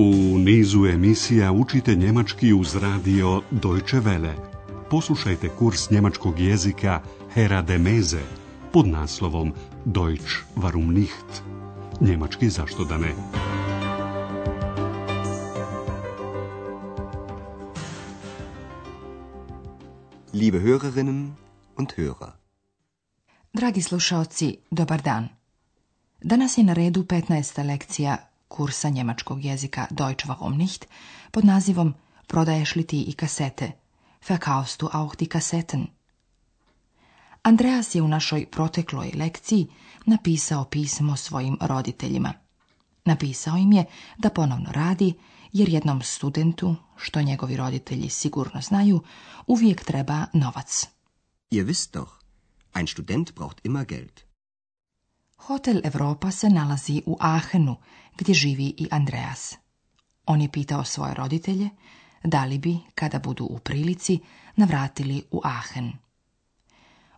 U nizu emisija učite njemački uz radio Deutsche Welle. Poslušajte kurs njemačkog jezika Hera de Meze pod naslovom Deutsch warum nicht? Njemački zašto da ne? Liebe Hörerinnen und Hörer. Dragi slušaoci, dobar dan. Danas je na redu 15. lekcija kursa njemačkog jezika Deutsch warum nicht pod nazivom Prodaješ li ti i kasete? Verkaufst du auch die Kassetten? Andreas je u našoj protekloj lekciji napisao pismo svojim roditeljima. Napisao im je da ponovno radi, jer jednom studentu, što njegovi roditelji sigurno znaju, uvijek treba novac. Je wisst doch, ein Student braucht immer Geld. Hotel Europa se nalazi u Ahenu, gdje živi i Andreas. On je pitao svoje roditelje da li bi, kada budu u prilici, navratili u Ahen.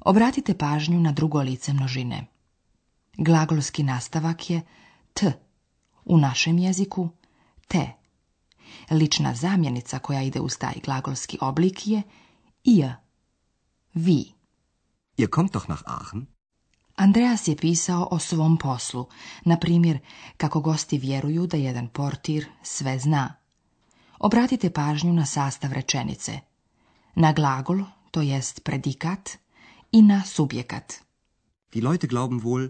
Obratite pažnju na drugo lice množine. Glagolski nastavak je t, u našem jeziku te. Lična zamjenica koja ide uz taj glagolski oblik je i. Vi. Ihr kommt doch nach Aachen? Andreas je pisao o svom poslu, na primjer kako gosti vjeruju da jedan portir sve zna. Obratite pažnju na sastav rečenice, na glagol, to jest predikat, i na subjekat. Die Leute glauben wohl,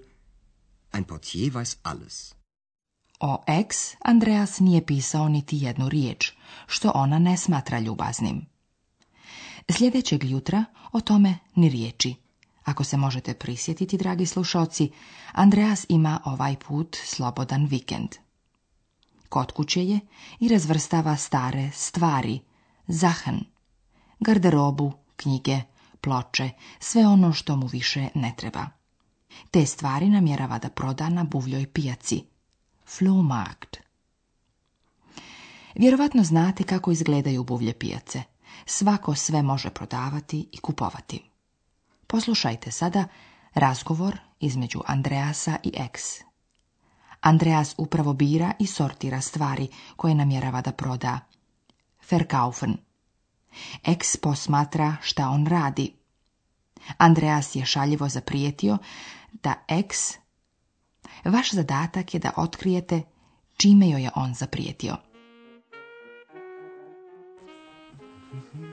ein portier weiß alles. O ex Andreas nije pisao niti jednu riječ, što ona ne smatra ljubaznim. Sljedećeg jutra o tome ni riječi. Ako se možete prisjetiti, dragi slušalci, Andreas ima ovaj put slobodan vikend. Kod kuće je i razvrstava stare stvari, zahan, garderobu, knjige, ploče, sve ono što mu više ne treba. Te stvari namjerava da proda na buvljoj pijaci, Flohmarkt. Vjerovatno znate kako izgledaju buvlje pijace. Svako sve može prodavati i kupovati. Poslušajte sada razgovor između Andreasa i X. Andreas upravo bira i sortira stvari koje namjerava da proda. Verkaufen. X posmatra šta on radi. Andreas je šaljivo zaprijetio da X Vaš zadatak je da otkrijete čime joj je on zaprijetio. mm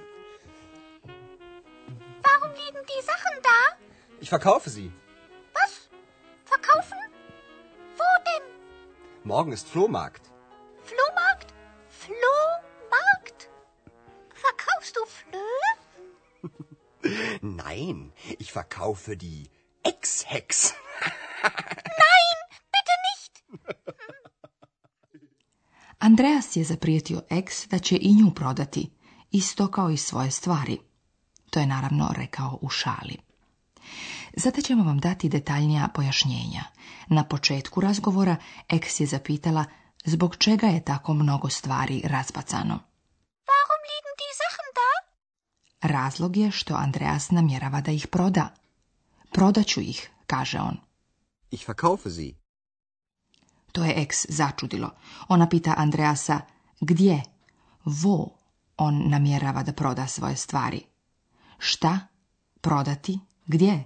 Ich verkaufe sie. Was? Verkaufen? Wo denn? Morgen ist Flohmarkt. Flohmarkt? Flohmarkt? Verkaufst du Flöhe? Nein, ich verkaufe die Ex-Hex. Nein, bitte nicht. Andreas je zaprijetio ex da će i nju prodati, isto kao i svoje stvari. To je naravno rekao u šali. Sada ćemo vam dati detaljnija pojašnjenja. Na početku razgovora Eks je zapitala zbog čega je tako mnogo stvari razbacano. Warum liegen die Sachen da? Razlog je što Andreas namjerava da ih proda. Prodaću ih, kaže on. Ich verkaufe sie. To je Eks začudilo. Ona pita Andreasa gdje, vo, on namjerava da proda svoje stvari. Šta? Prodati? Gdje?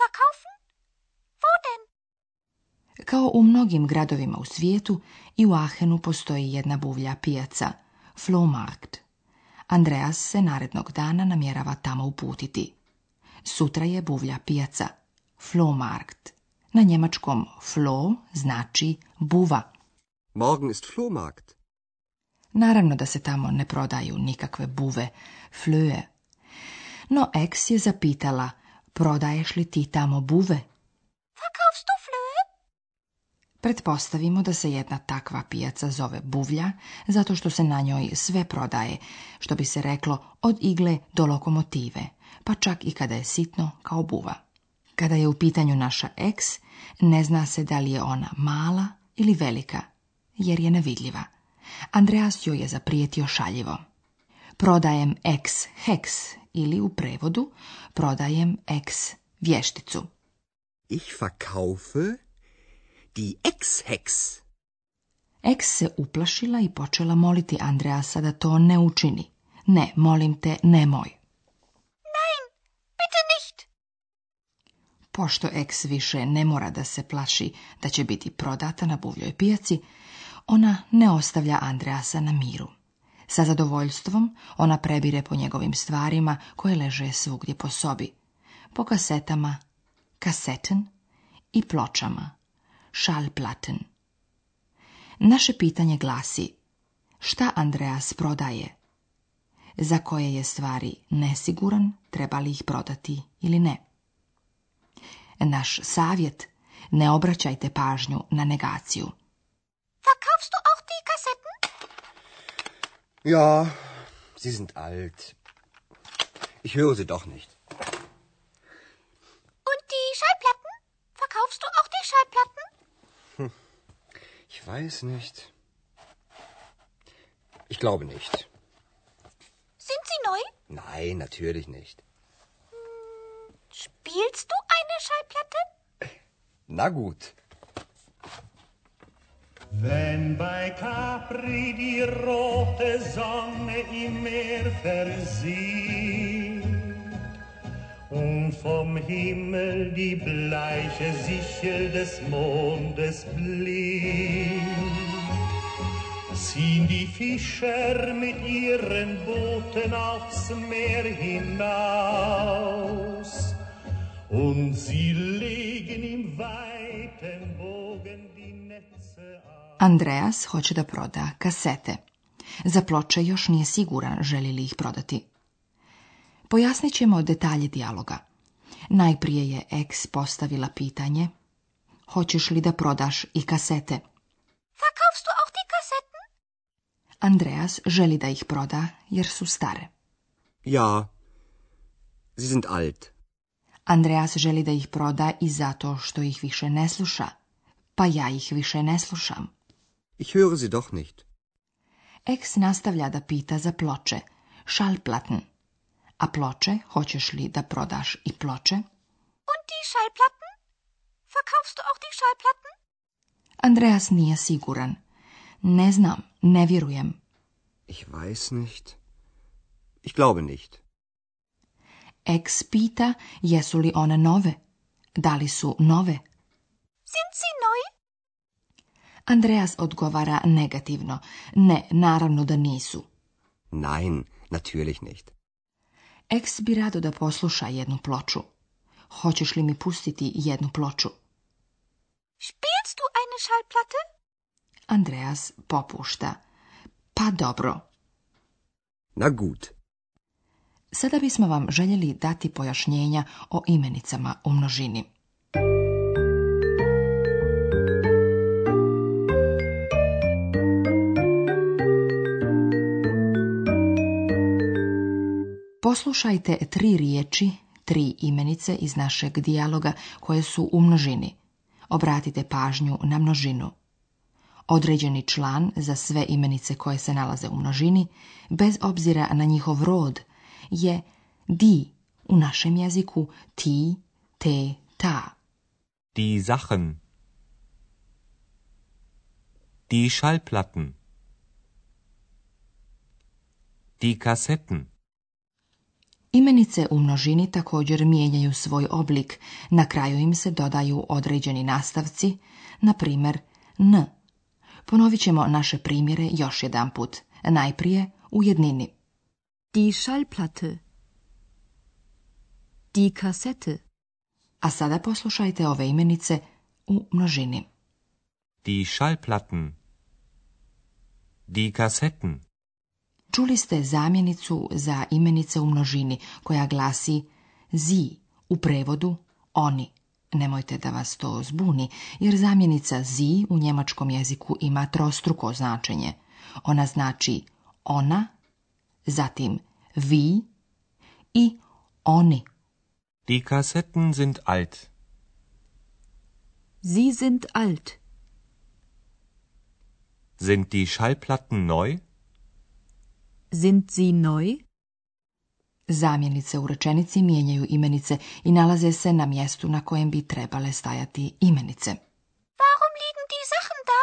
Verkaufen? Wo Kao u mnogim gradovima u svijetu, i u Ahenu postoji jedna buvlja pijaca, Flohmarkt. Andreas se narednog dana namjerava tamo uputiti. Sutra je buvlja pijaca, Flohmarkt. Na njemačkom flo znači buva. Morgen ist Flohmarkt. Naravno da se tamo ne prodaju nikakve buve, flöje. No Eks je zapitala Prodaješ li ti tamo buve? kao Pretpostavimo da se jedna takva pijaca zove buvlja, zato što se na njoj sve prodaje, što bi se reklo od igle do lokomotive, pa čak i kada je sitno kao buva. Kada je u pitanju naša eks, ne zna se da li je ona mala ili velika, jer je nevidljiva. Andreas joj je zaprijetio šaljivo. Prodajem eks heks ili u prevodu prodajem ex vješticu. Ich verkaufe die ex-hex. Ex se uplašila i počela moliti Andreasa da to ne učini. Ne, molim te, nemoj. Nein, bitte nicht. Pošto Ex više ne mora da se plaši da će biti prodata na buvljoj pijaci, ona ne ostavlja Andreasa na miru. Sa zadovoljstvom ona prebire po njegovim stvarima koje leže svugdje po sobi. Po kasetama, kaseten i pločama, šalplaten. Naše pitanje glasi, šta Andreas prodaje? Za koje je stvari nesiguran, treba li ih prodati ili ne? Naš savjet, ne obraćajte pažnju na negaciju. Verkaufst Ja, Sie sind alt. Ich höre Sie doch nicht. Und die Schallplatten? Verkaufst du auch die Schallplatten? Hm. Ich weiß nicht. Ich glaube nicht. Sind sie neu? Nein, natürlich nicht. Hm, spielst du eine Schallplatte? Na gut. Wenn bei Capri die rote Sonne im Meer versieht und vom Himmel die bleiche Sichel des Mondes blinkt, ziehen die Fischer mit ihren Booten aufs Meer hinaus Andreas hoće da proda kasete. Za ploče još nije siguran želi li ih prodati. Pojasnit ćemo detalje dijaloga. Najprije je ex postavila pitanje Hoćeš li da prodaš i kasete? Verkaufst du auch die kaseten? Andreas želi da ih proda jer su stare. Ja, sie sind alt. Andreas želi da ih proda i zato što ih više ne sluša. Pa ja ih više ne slušam. Ich höre sie doch nicht. Ex nastavlja da pita za ploče, Schallplatten. A ploče, hoćeš li da prodaš i ploče? Und die Schallplatten? Verkaufst du auch die Schallplatten? Andreas nije siguran. Ne znam, ne vjerujem. Ich weiß nicht. Ich glaube nicht. Ex pita jesu li one nove? Da li su nove? Sind sie neu? Andreas odgovara negativno. Ne, naravno da nisu. Nein, natürlich nicht. Eks bi rado da posluša jednu ploču. Hoćeš li mi pustiti jednu ploču? Spielst du eine Schallplatte? Andreas popušta. Pa dobro. Na gut. Sada bismo vam željeli dati pojašnjenja o imenicama u množini. Poslušajte tri riječi, tri imenice iz našeg dijaloga koje su u množini. Obratite pažnju na množinu. Određeni član za sve imenice koje se nalaze u množini, bez obzira na njihov rod, je di u našem jeziku ti, te, ta. Di Sachen. Die Schallplatten. Die Kassetten. Imenice u množini također mijenjaju svoj oblik, na kraju im se dodaju određeni nastavci, na primjer n. Ponovit ćemo naše primjere još jedan put, najprije u jednini. Die Schallplatte Die Kassette A sada poslušajte ove imenice u množini. Die Schallplatten Die Kassetten Čuli ste zamjenicu za imenice u množini koja glasi zi u prevodu oni. Nemojte da vas to zbuni, jer zamjenica zi u njemačkom jeziku ima trostruko značenje. Ona znači ona, zatim vi i oni. Die Kassetten sind alt. Sie sind alt. Sind die Schallplatten neu? sind sie neu? Zamjenice u rečenici mijenjaju imenice i nalaze se na mjestu na kojem bi trebale stajati imenice. Warum liegen die Sachen da?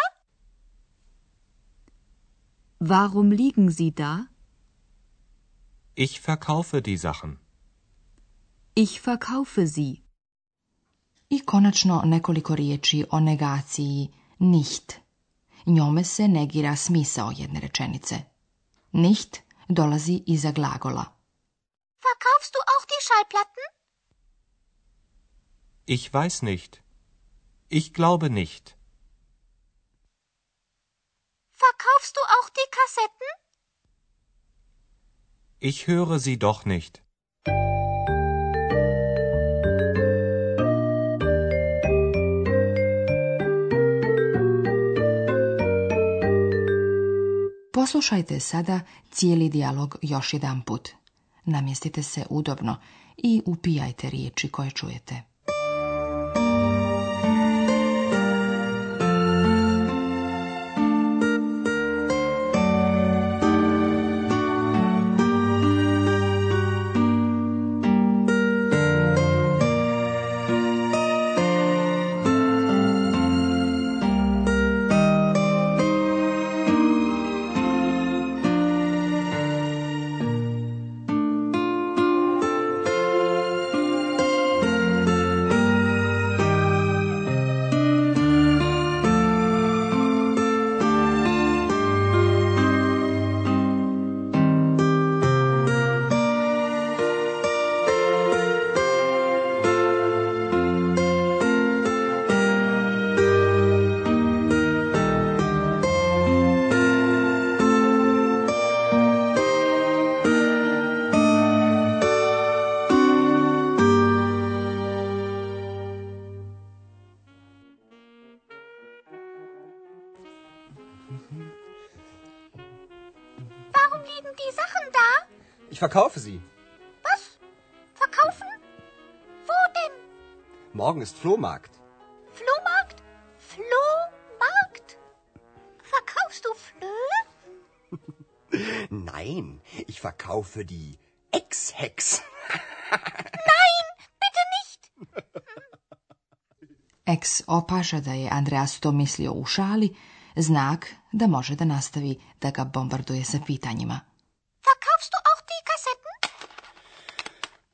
Warum liegen sie da? Ich verkaufe die Sachen. Ich verkaufe sie. I konačno nekoliko riječi o negaciji nicht. Njome se negira smisao jedne rečenice. Nicht dolazi iza glagola. Verkaufst du auch die Schallplatten? Ich weiß nicht. Ich glaube nicht. Verkaufst du auch die Kassetten? Ich höre sie doch nicht. Poslušajte sada cijeli dijalog još jedan put. Namjestite se udobno i upijajte riječi koje čujete. Warum liegen die Sachen da? Ich verkaufe sie. Was? Verkaufen? Wo denn? Morgen ist Flohmarkt. Flohmarkt? Flohmarkt? Verkaufst du Flöhe? Nein, ich verkaufe die Ex-Hex. Nein, bitte nicht. Ex opaža da je Andreas to mislio u šali, znak da može da nastavi da ga bombarduje sa pitanjima. Verkaufst du auch die Kassetten?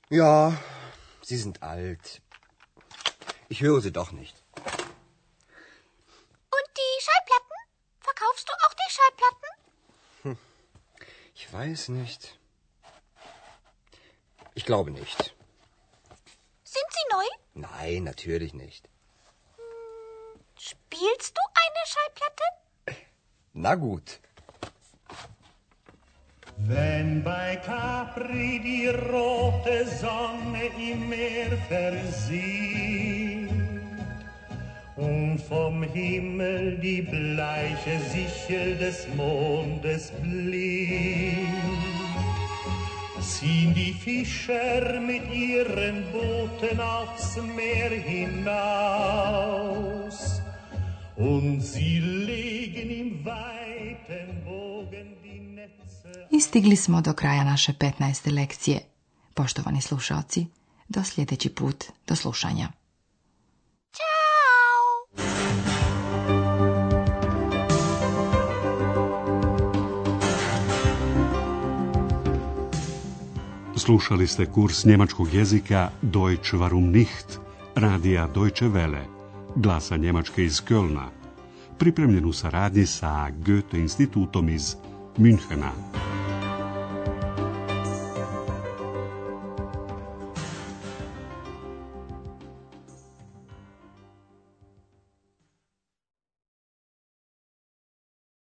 Ja, sie sind alt. Ich höre sie doch nicht. Und die Schallplatten? Verkaufst du auch die Schallplatten? Hm, ich weiß nicht. Ich glaube nicht. Sind sie neu? Nein, natürlich nicht. Hm, spielst du eine Schallplatte? Na gut. Wenn bei Capri die rote Sonne im Meer versieht und vom Himmel die bleiche Sichel des Mondes blieb, ziehen die Fischer mit ihren Booten aufs Meer hinaus I stigli smo do kraja naše 15. lekcije. Poštovani slušalci, do sljedeći put, do slušanja. Ćao! Slušali ste kurs njemačkog jezika Deutsch warum nicht, radija Deutsche Welle glasa Njemačke iz Kölna, pripremljen u saradnji sa Goethe institutom iz Münchena.